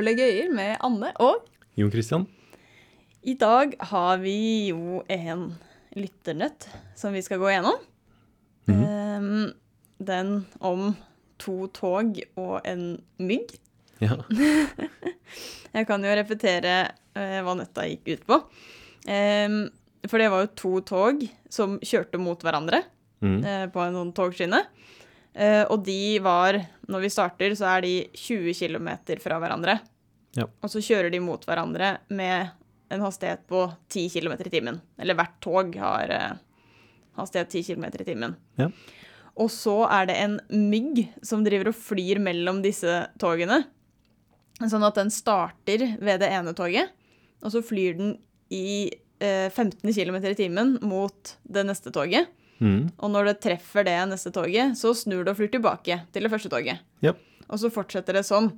Babelegøyer med Anne og Jon Christian? I dag har vi jo en lytternøtt som vi skal gå gjennom. Mhm. Ehm, den om to tog og en mygg. Ja. Jeg kan jo repetere eh, hva nøtta gikk ut på. Ehm, for det var jo to tog som kjørte mot hverandre Mm. på en sånn togskinne. Eh, og de var, når vi starter, så er de 20 km fra hverandre. Ja. Og så kjører de mot hverandre med en hastighet på 10 km i timen. Eller hvert tog har eh, hastighet 10 km i timen. Ja. Og så er det en mygg som driver og flyr mellom disse togene. Sånn at den starter ved det ene toget, og så flyr den i eh, 15 km i timen mot det neste toget. Mm. Og når det treffer det neste toget, så snur det og flyr tilbake til det første toget. Yep. Og så fortsetter det sånn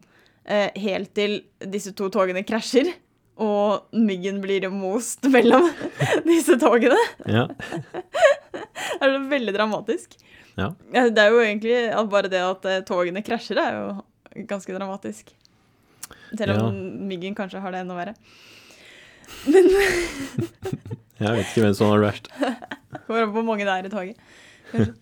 eh, helt til disse to togene krasjer, og myggen blir most mellom disse togene. Ja. Det er veldig dramatisk. Ja. Ja, Det er jo egentlig at bare det at eh, togene krasjer, er jo ganske dramatisk. Selv om myggen kanskje har det enda verre. Jeg vet ikke hvem som har det verst. Kommer an på hvor mange det er i toget.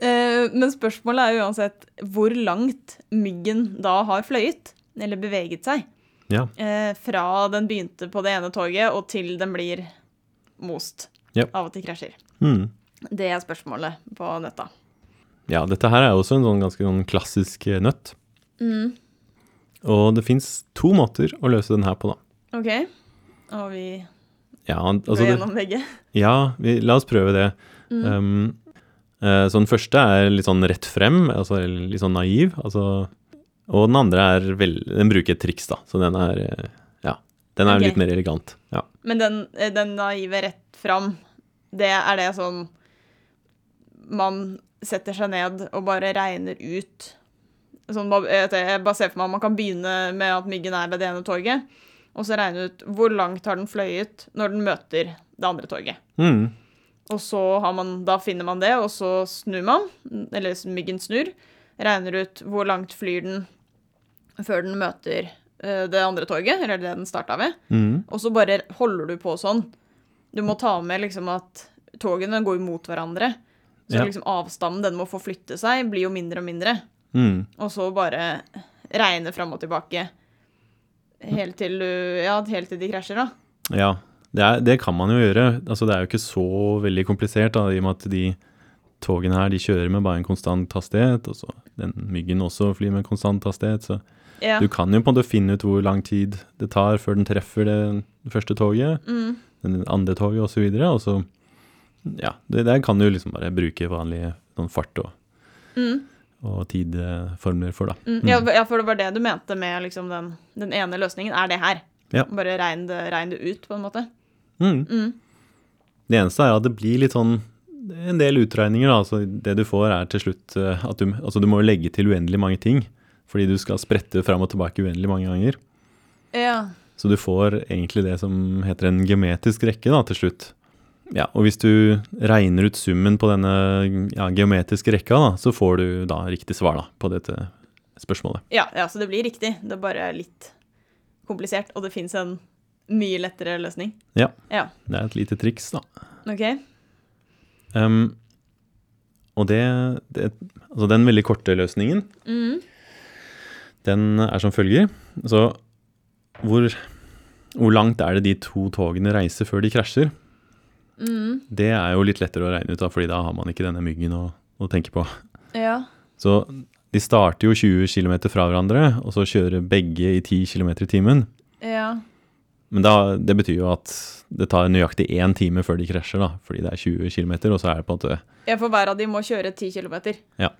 Eh, Men spørsmålet er jo uansett hvor langt myggen da har fløyet, eller beveget seg, Ja. eh, fra den begynte på det ene toget og til den blir most Ja. av og til krasjer. Mm. Det er spørsmålet på nøtta. ja, dette her er også en sånn ganske sånn klassisk eh, nøtt. Mm. Og det fins to måter å løse den her på, da. OK. Og vi Ja, altså Gå gjennom begge. ja vi, la oss prøve det. Mm. Um, uh, så den første er litt sånn rett frem, altså litt sånn naiv. Altså, og den andre er vel Den bruker et triks, da. Så den er eh, Ja. Den er okay. litt mer elegant. Ja. Men den, eh, den naive rett fram, det er det sånn Man setter seg ned og bare regner ut Sånn, jeg bare ser for meg at man kan begynne med at myggen er ved det ene toget, og så regne ut hvor langt har den fløyet når den møter det andre toget. Mm. Og så har man, da finner man det, og så snur man, eller myggen snur, regner ut hvor langt flyr den før den møter eh, det andre toget, eller det den starta ved. Mm. Og så bare holder du på sånn. Du må ta med liksom at togene går mot hverandre. Så Ja. liksom avstanden den må få flytte seg, blir jo mindre og mindre. Mm. Og så bare regne fram og tilbake helt til, ja, helt til de krasjer, da. Ja, det, er, det kan man jo gjøre. Altså, det er jo ikke så veldig komplisert, da, i og med at de togene her de kjører med bare en konstant hastighet. Og så den myggen også flyr med konstant hastighet. Så Ja. du kan jo på en måte finne ut hvor lang tid det tar før den treffer det første toget, Mm. den andre toget osv. Og, så og så Ja, det der kan du liksom bare bruke vanlig sånn fart og, Mm. Og tidformler for, da. Mm. Ja, ja, for det var det du mente med liksom den, den ene løsningen, er det her. Ja. Bare regn det, regn det ut, på en måte. Mm. Mm. Det eneste er at det blir litt sånn en del utregninger. Da. Altså, det du får, er til slutt eh, at du, altså, du må legge til uendelig mange ting. Fordi du skal sprette fram og tilbake uendelig mange ganger. Ja. Så du får egentlig det som heter en geometrisk rekke da, til slutt. Ja, og hvis du regner ut summen på denne ja, geometriske rekka, da, så får du da riktig svar da, på dette spørsmålet. Ja, ja, så det blir riktig. Det er bare litt komplisert, og det fins en mye lettere løsning. Ja. Ja, Det er et lite triks, da. OK. Um, og det, det Altså den veldig korte løsningen, Mm. Den er som følger. Så hvor, hvor langt er det de to togene reiser før de krasjer? Mm. Det er jo litt lettere å regne ut, da, fordi da har man ikke denne myggen å, å tenke på. Ja. Så de starter jo 20 km fra hverandre, og så kjører begge i 10 km i timen. Ja. Men da, det betyr jo at det tar nøyaktig én time før de krasjer, da, fordi det er 20 km, og så er det på en måte ja, for hver av de må kjøre 10 km. Ja.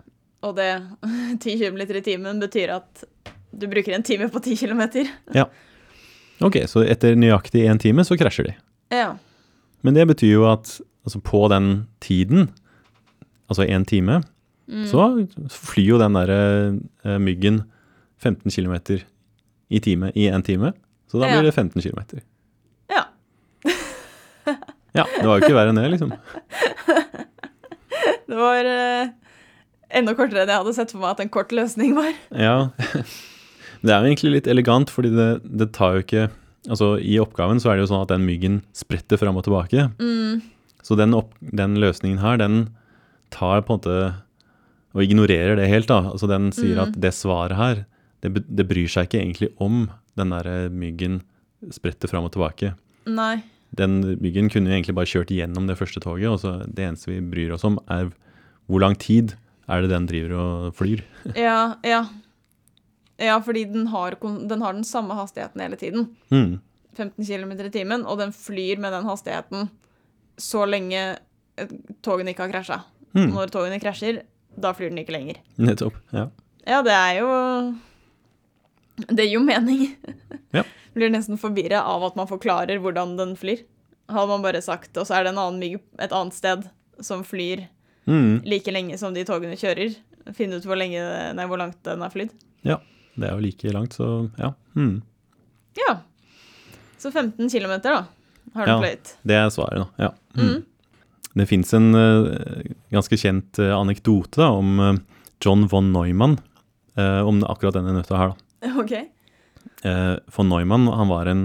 Og det 10 km i timen betyr at du bruker en time på 10 km. Ok, så etter nøyaktig én time så krasjer de. Ja. Men det betyr jo at altså på den tiden, altså én time, Mm. så flyr jo den derre eh, myggen 15 km i time i én time. Så da blir det 15 km. Ja. Ja, det var jo ikke verre enn det, liksom. Det var uh, enda kortere enn jeg hadde sett for meg at en kort løsning var. Ja. Det er jo egentlig litt elegant, fordi det, det tar jo ikke Altså, i oppgaven så er det jo sånn at den myggen spretter fram og tilbake. Mm. Så den, opp, den løsningen her, den tar på en måte Og ignorerer det helt, da. Altså den sier Mm. at det svaret her, det, det bryr seg ikke egentlig om den derre myggen spretter fram og tilbake. Nei. Den myggen kunne jo egentlig bare kjørt gjennom det første toget, og så det eneste vi bryr oss om, er hvor lang tid er det den driver og flyr. Ja, ja. Ja, fordi den har, den har den samme hastigheten hele tiden. Mm. 15 km i timen, og den flyr med den hastigheten så lenge togene ikke har krasja. Mm. Når togene krasjer, da flyr den ikke lenger. Nettopp. Ja. Ja, det er jo Det gir jo mening. Ja. Blir nesten forvirra av at man forklarer hvordan den flyr. Hadde man bare sagt, og så er det en annen et annet sted som flyr Mm. like lenge som de togene kjører. Finne ut hvor, lenge, nei, hvor langt den har flydd. ja. Det er jo like langt, så ja. Hmm. Ja. Så 15 km, da, har den Ja. pløyd? Det er svaret, da. Ja. Mm. Mm. Det fins en uh, ganske kjent uh, anekdote da, om uh, John von Neumann, om akkurat denne nøtta her. Da. OK. Eh, von Neumann han var en,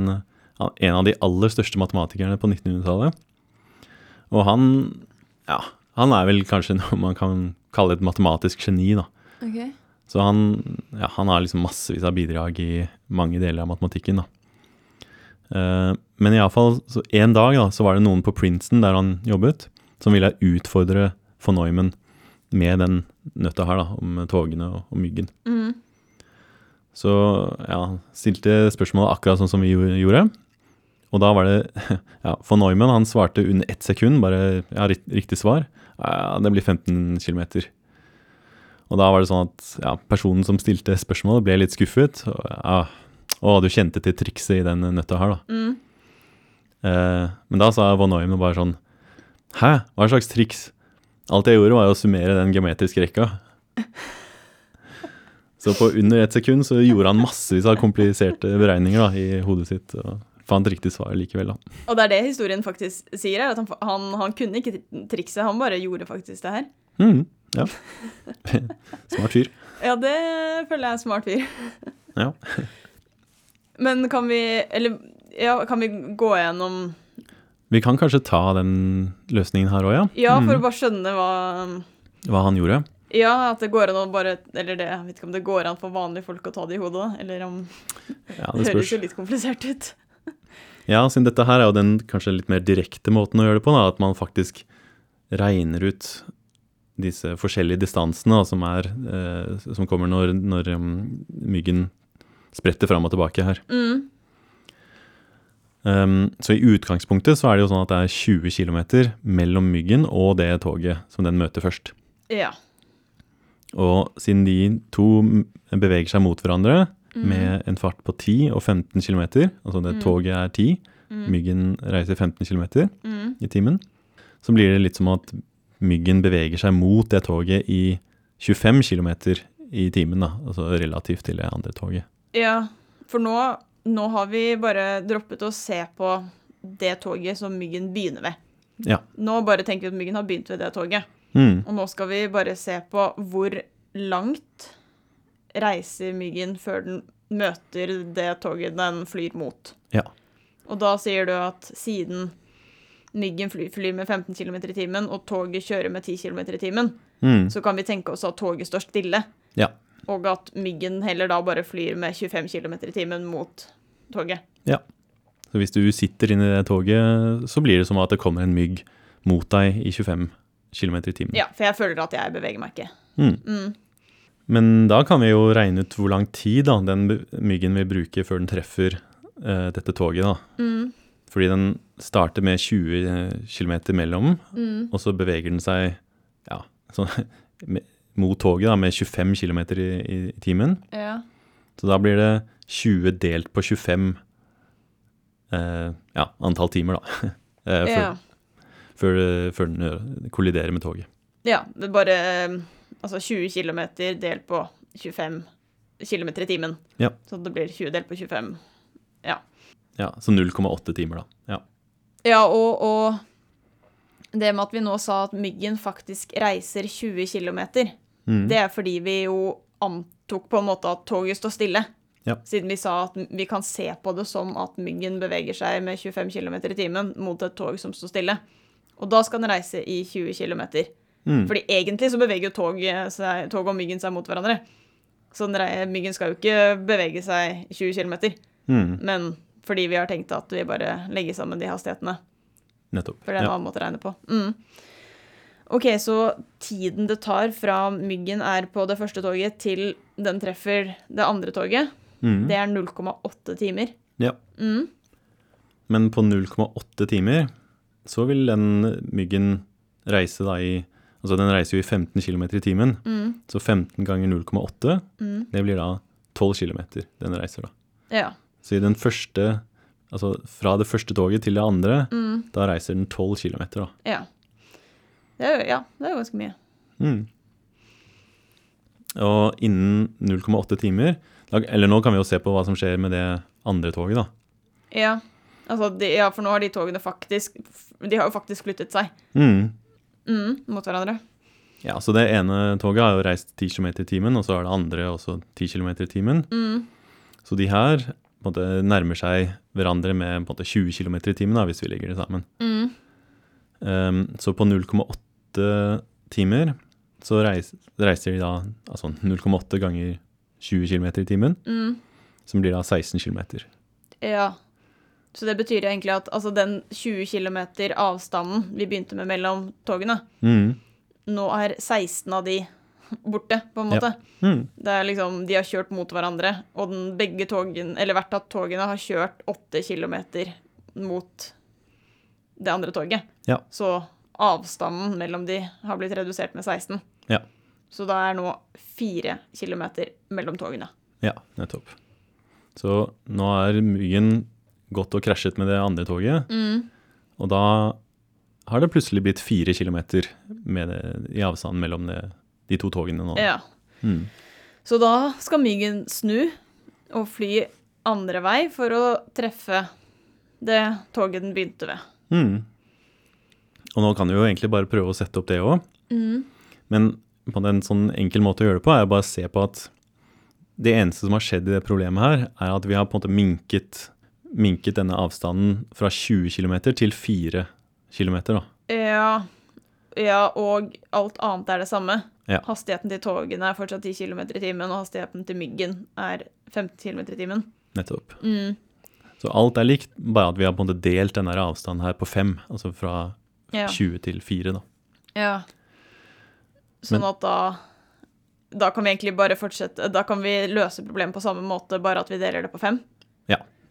en av de aller største matematikerne på 1900-tallet. Og han, ja, han er vel kanskje noe man kan kalle et matematisk geni, da. Ok. Så han, ja, han har liksom massevis av bidrag i mange deler av matematikken. da. Eh, men iallfall en dag da, så var det noen på Princeton der han jobbet, som ville utfordre von Neumann med den nøtta her, da, om togene og, og myggen. Mm. Så ja, stilte spørsmålet akkurat sånn som vi gjorde. Og da var det ja, Von Neumann han svarte under ett sekund, bare ja, riktig svar. Ja, det blir 15 km. Og da var det sånn at ja, personen som stilte spørsmålet, ble litt skuffet. Og, ja, å, du kjente til trikset i den nøtta her, da. Mm. Eh, men da sa Von Neumann bare sånn Hæ, hva slags triks? Alt jeg gjorde, var jo å summere den geometriske rekka. Så på under ett sekund så gjorde han massevis av kompliserte beregninger da, i hodet sitt. Og fant riktig svar likevel, da. Og det er det historien faktisk sier, er at han, han, han kunne ikke trikset, han bare gjorde faktisk det her. Mhm, ja. Smart fyr. Ja, det føler jeg er smart fyr. Ja. Men kan vi Eller ja, kan vi gå gjennom Vi kan kanskje ta den løsningen her òg, ja. Ja, for å Mhm. bare skjønne hva Hva han gjorde. Ja, at det går an å bare Eller det, jeg vet ikke om det går an for vanlige folk å ta det i hodet. Eller om Ja, Det det høres jo litt komplisert ut. Ja, siden dette her er jo den kanskje litt mer direkte måten å gjøre det på, da, at man faktisk regner ut disse forskjellige distansene som, er, eh, som kommer når, når um, myggen spretter fram og tilbake her. Mm. Um, så i utgangspunktet så er det jo sånn at det er 20 km mellom myggen og det toget som den møter først. Ja. Og siden de to beveger seg mot hverandre Mm. med en fart på 10 og 15 km, altså det Mm. toget er 10, Mm. myggen reiser 15 km, Mm. i timen, så blir det litt som at myggen beveger seg mot det toget i 25 km i timen, da, altså relativt til det andre toget. Ja, for nå, nå har vi bare droppet å se på det toget som myggen begynner ved. Ja. Nå bare tenker vi at myggen har begynt ved det toget. Mm. Og nå skal vi bare se på hvor langt reiser myggen før den møter det toget den flyr mot. Ja. Og da sier du at siden myggen flyr, fly med 15 km i timen, og toget kjører med 10 km i timen, Mm. så kan vi tenke oss at toget står stille. Ja. Og at myggen heller da bare flyr med 25 km i timen mot toget. Ja. Så hvis du sitter inne i det toget, så blir det som at det kommer en mygg mot deg i 25 km i timen. Ja, for jeg føler at jeg beveger meg ikke. Mm. Mm. Men da kan vi jo regne ut hvor lang tid da, den myggen vil bruke før den treffer eh, dette toget. da. Mm. Fordi den starter med 20 km mellom, Mm. og så beveger den seg ja, så, med, mot toget da, med 25 km i, i, timen. Ja. Så da blir det 20 delt på 25 eh, ja, antall timer, da. eh, før, ja. før, før den kolliderer med toget. Ja, det er bare eh, altså 20 km delt på 25 km i timen. Ja. Så det blir 20 delt på 25. Ja, Så 0,8 timer, da. Ja. Ja, og, og det med at vi nå sa at myggen faktisk reiser 20 km, Mm. det er fordi vi jo antok på en måte at toget står stille. Ja. Siden vi sa at vi kan se på det som at myggen beveger seg med 25 km i timen mot et tog som står stille. Og da skal den reise i 20 km. Mm. Fordi egentlig så beveger jo tog, seg, tog og myggen seg mot hverandre. Så myggen skal jo ikke bevege seg 20 km. Mm. Men fordi vi har tenkt at vi bare legger sammen de hastighetene. Nettopp. For det er en Ja. annen måte å regne på. Mm. OK, så tiden det tar fra myggen er på det første toget til den treffer det andre toget, Mm. det er 0,8 timer. ja. Mm. Men på 0,8 timer så vil den myggen reise da i Altså den reiser jo i 15 km i timen, Mm. så 15 ganger 0,8, Mm. det blir da 12 km den reiser da. Ja. Så i den første Altså fra det første toget til det andre, Mm. da reiser den 12 km da. ja. Det er jo, ja, det er jo ganske mye. Mm. Og innen 0,8 timer Eller nå kan vi jo se på hva som skjer med det andre toget, da. Ja. Altså, de, ja, for nå har de togene faktisk De har jo faktisk flyttet seg Mm. mm, mot hverandre. Ja, så det ene toget har jo reist 10 km i timen, og så er det andre også 10 km i timen. Mm. Så de her måte, nærmer seg hverandre med på en måte, 20 km i timen, da, hvis vi ligger det sammen. Mm. Um, så på 0,8 timer så reiser, reiser de da altså 0,8 ganger 20 km i timen, Mm. som blir da 16 km. Ja. Så det betyr egentlig at altså, den 20 km avstanden vi begynte med mellom togene, Mm. nå er 16 av de borte, på en Ja. måte. Mm. Det er liksom, De har kjørt mot hverandre, og den, begge togene, eller hvert av togene har kjørt åtte km mot det andre toget. Ja. Så avstanden mellom de har blitt redusert med 16. Ja. Så da er nå fire km mellom togene. Ja, nettopp. Så nå er myggen gått og krasjet med det andre toget, Mm. og da har det plutselig blitt fire km det, i avstanden mellom det, de to togene nå. Ja. Mm. Så da skal myggen snu og fly andre vei for å treffe det toget den begynte ved. Mm. Og nå kan vi jo egentlig bare prøve å sette opp det òg. Men på en sånn enkel måte å gjøre det på, er å bare se på at det eneste som har skjedd i det problemet her, er at vi har på en måte minket, minket denne avstanden fra 20 km til 4 km. Da. Ja, ja, og alt annet er det samme. Ja. Hastigheten til togene er fortsatt 10 km i timen, og hastigheten til myggen er 15 km i timen. Nettopp. Mm. Så alt er likt, bare at vi har på en måte delt denne avstanden her på 5, altså fra Ja. 20 til 4, da. ja. Sånn Men- at da Da kan vi egentlig bare fortsette Da kan vi løse problemet på samme måte, bare at vi deler det på fem.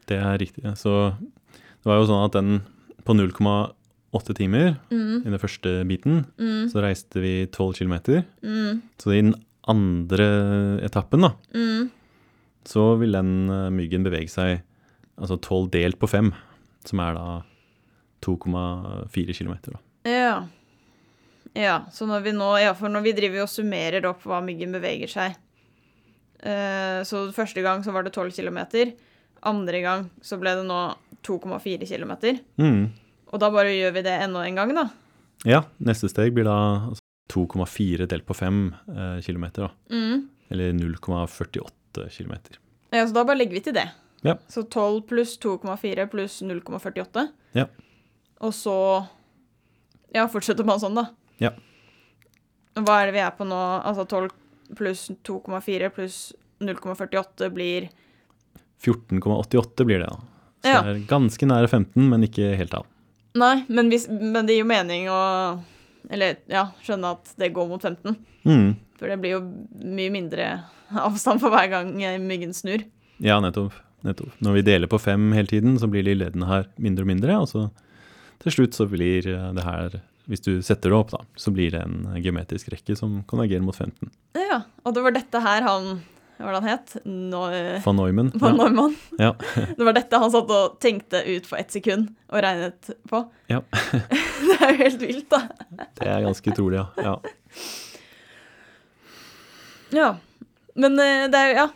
Det er riktig. Så det var jo sånn at den på 0,8 timer Mm. i den første biten, Mm. så reiste vi tolv kilometer. Mm. Så i den andre etappen, da, Mm. så vil den eh, myggen bevege seg altså 12 delt på fem, som er da 2,4 km. Ja. Ja, så når vi nå Ja, for når vi driver og summerer opp hva myggen beveger seg uh, Så første gang så var det 12 km. Andre gang så ble det nå 2,4 km. Mm. Og da bare gjør vi det enda en gang, da. Ja, neste steg blir da altså 2,4 delt på 5 eh, km, da. Mm. Eller 0,48 km. Ja, så da bare legger vi til det. Ja. Så 12 pluss 2,4 pluss 0,48. Ja. Og så Ja, fortsetter man sånn, da. Ja. Hva er det vi er på nå? Altså 12 pluss 2,4 pluss 0,48 blir 14,88 blir det, da. Så Ja. det er ganske nære 15, men ikke helt av. Nei, men, hvis, men det gir jo mening å Eller ja, skjønne at det går mot 15. Mm. For det blir jo mye mindre avstand for hver gang myggen snur. Ja, nettopp. nettopp. Når vi deler på fem hele tiden, så blir de leddene her mindre og mindre, og så til slutt så blir eh, det her Hvis du setter det opp, da, så blir det en geometrisk rekke som konvergerer mot 15. Ja, og det var dette her han Hva var det han het? No Van Neumann. Van Neumann. Ja. Det var dette han satt og tenkte ut for ett sekund og regnet på. Ja. det er jo helt vilt, da. Det er ganske utrolig, ja. ja. Ja. Men eh, det er jo, ja,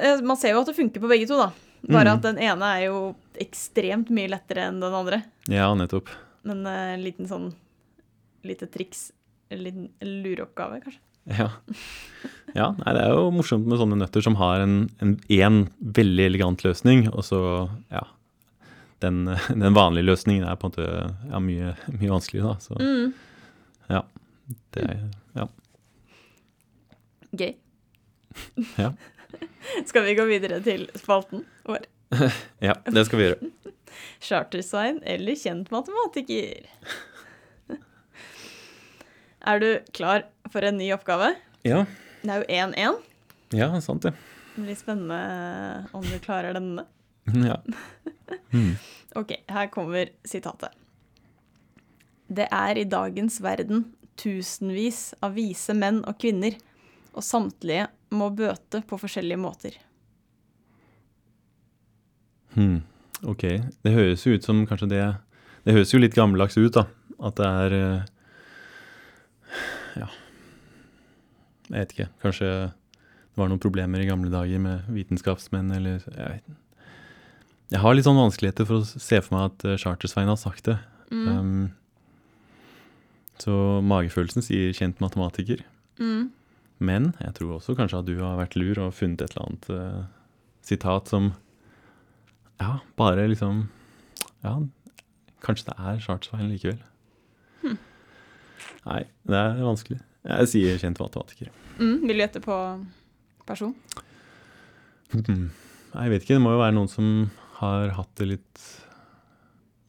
eh, man ser jo at det funker på begge to, da. Bare mm. at den ene er jo ekstremt mye lettere enn den andre. Ja, nettopp. Men en en liten sånn lite triks, en liten lureoppgave, kanskje. Ja. ja. Nei, det er jo morsomt med sånne nøtter som har en, en, en veldig elegant løsning, og så, ja Den, den vanlige løsningen er på en måte ja, mye, mye vanskeligere, da. Så Mm. ja. Det er Ja. Gøy. Ja. Skal vi gå videre til spalten vår? ja, det skal vi gjøre. Chartersign eller kjent matematiker? Er du klar for en ny oppgave? Ja, Det er jo 1-1. ja sant det. Det blir spennende om du klarer denne. Ja. Mm. Ok, her kommer sitatet. Det er i dagens verden tusenvis av vise menn og kvinner, og samtlige må bøte på forskjellige måter. Hmm. Ok, det høres jo ut som kanskje det Det høres jo litt gammeldags ut, da. At det er eh, Ja. Jeg vet ikke. Kanskje det var noen problemer i gamle dager med vitenskapsmenn, eller Jeg vet ikke. Jeg har litt sånn vanskeligheter for å se for meg at Charter-Svein har sagt det. Mm. Um, så magefølelsen sier kjent matematiker. Mm. Men jeg tror også kanskje at du har vært lur og funnet et eller annet uh, sitat som Ja, bare liksom Ja, kanskje det er Chartsveien likevel. Nei, det er vanskelig. Jeg sier kjent matematiker. Mm. Vil du gjette på person? Hmm. Nei, Jeg vet ikke, det må jo være noen som har hatt det litt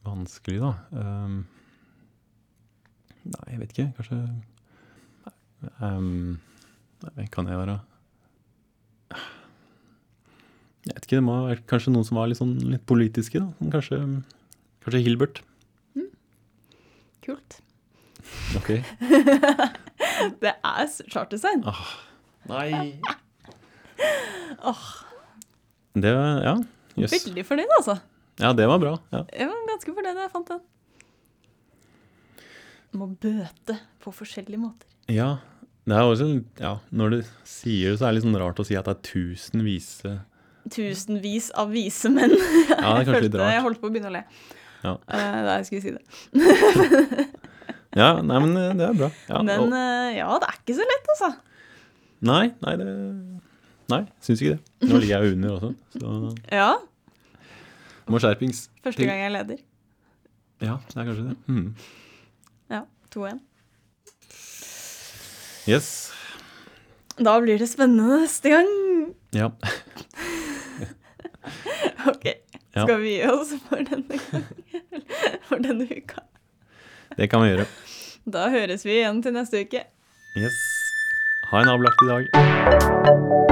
vanskelig, da. Um, nei, jeg vet ikke. Kanskje um, Nei, kan jeg være? Jeg vet ikke, det må være kanskje noen som var litt sånn litt politiske, da. Kanskje, kanskje Hilbert. Kult. Ok. Det er chartersign. Nei. Åh, Det var Ja, jøss. veldig fornøyd, altså. Ja, det var bra. Ja. Jeg var ganske fornøyd da jeg fant den. Må bøte på forskjellige måter. ja. Det er også Ja, når du sier det, så er det litt sånn rart å si at det er tusen vise Tusenvis av vise menn. Ja, det er kanskje litt rart. Jeg holdt på å begynne å le Ja. uh, da jeg skulle si det. Ja, nei, men eh, det er bra. Ja, Men eh, ja, det er ikke så lett, altså. nei, nei, det Nei, syns ikke det. Nå ligger jeg under også, så Ja, må skjerpings. første gang jeg leder. Ja, det er kanskje det. Mm. Ja, 2-1. Yes. Da blir det spennende neste gang. Ja. Ok, skal vi gi oss for denne gangen? For denne uka. Det kan vi gjøre. Da høres vi igjen til neste uke. Yes. Ha en avlagt i dag.